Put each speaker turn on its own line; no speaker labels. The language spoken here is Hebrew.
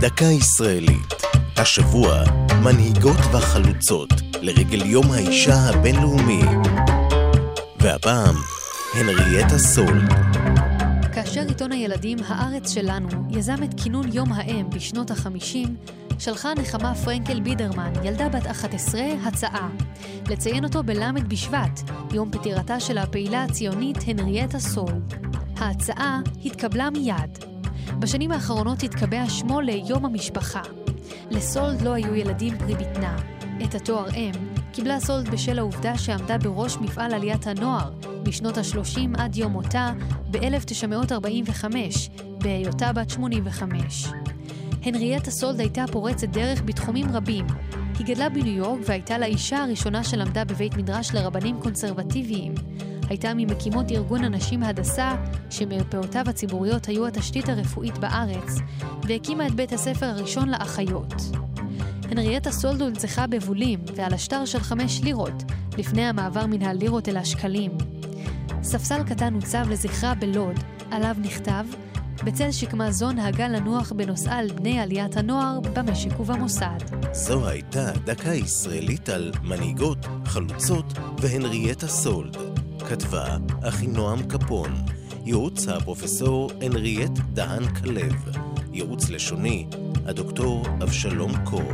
דקה ישראלית. השבוע, מנהיגות וחלוצות לרגל יום האישה הבינלאומי. והפעם, הנריאטה סול.
כאשר עיתון הילדים הארץ שלנו יזם את כינון יום האם בשנות החמישים, שלחה נחמה פרנקל בידרמן, ילדה בת 11, הצעה לציין אותו בל' בשבט, יום פטירתה של הפעילה הציונית הנריאטה סול. ההצעה התקבלה מיד. בשנים האחרונות התקבע שמו ליום המשפחה. לסולד לא היו ילדים פרי בטנה. את התואר אם קיבלה סולד בשל העובדה שעמדה בראש מפעל עליית הנוער משנות ה-30 עד יום מותה ב-1945, בהיותה בת 85. הנריאטה סולד הייתה פורצת דרך בתחומים רבים. היא גדלה בניו יורק והייתה לאישה הראשונה שלמדה בבית מדרש לרבנים קונסרבטיביים. הייתה ממקימות ארגון הנשים הדסה, שמרפאותיו הציבוריות היו התשתית הרפואית בארץ, והקימה את בית הספר הראשון לאחיות. הנריאטה סולד הונצחה בבולים ועל השטר של חמש לירות, לפני המעבר מן הלירות אל השקלים. ספסל קטן הוצב לזכרה בלוד, עליו נכתב בצל שקמה זו נהגה לנוח בנוסעה על בני עליית הנוער במשק ובמוסד.
זו הייתה דקה ישראלית על מנהיגות, חלוצות והנריאטה סולד. כתבה אחינועם קפון. ייעוץ הפרופסור הנריאט דהן כלב. ייעוץ לשוני, הדוקטור אבשלום קור.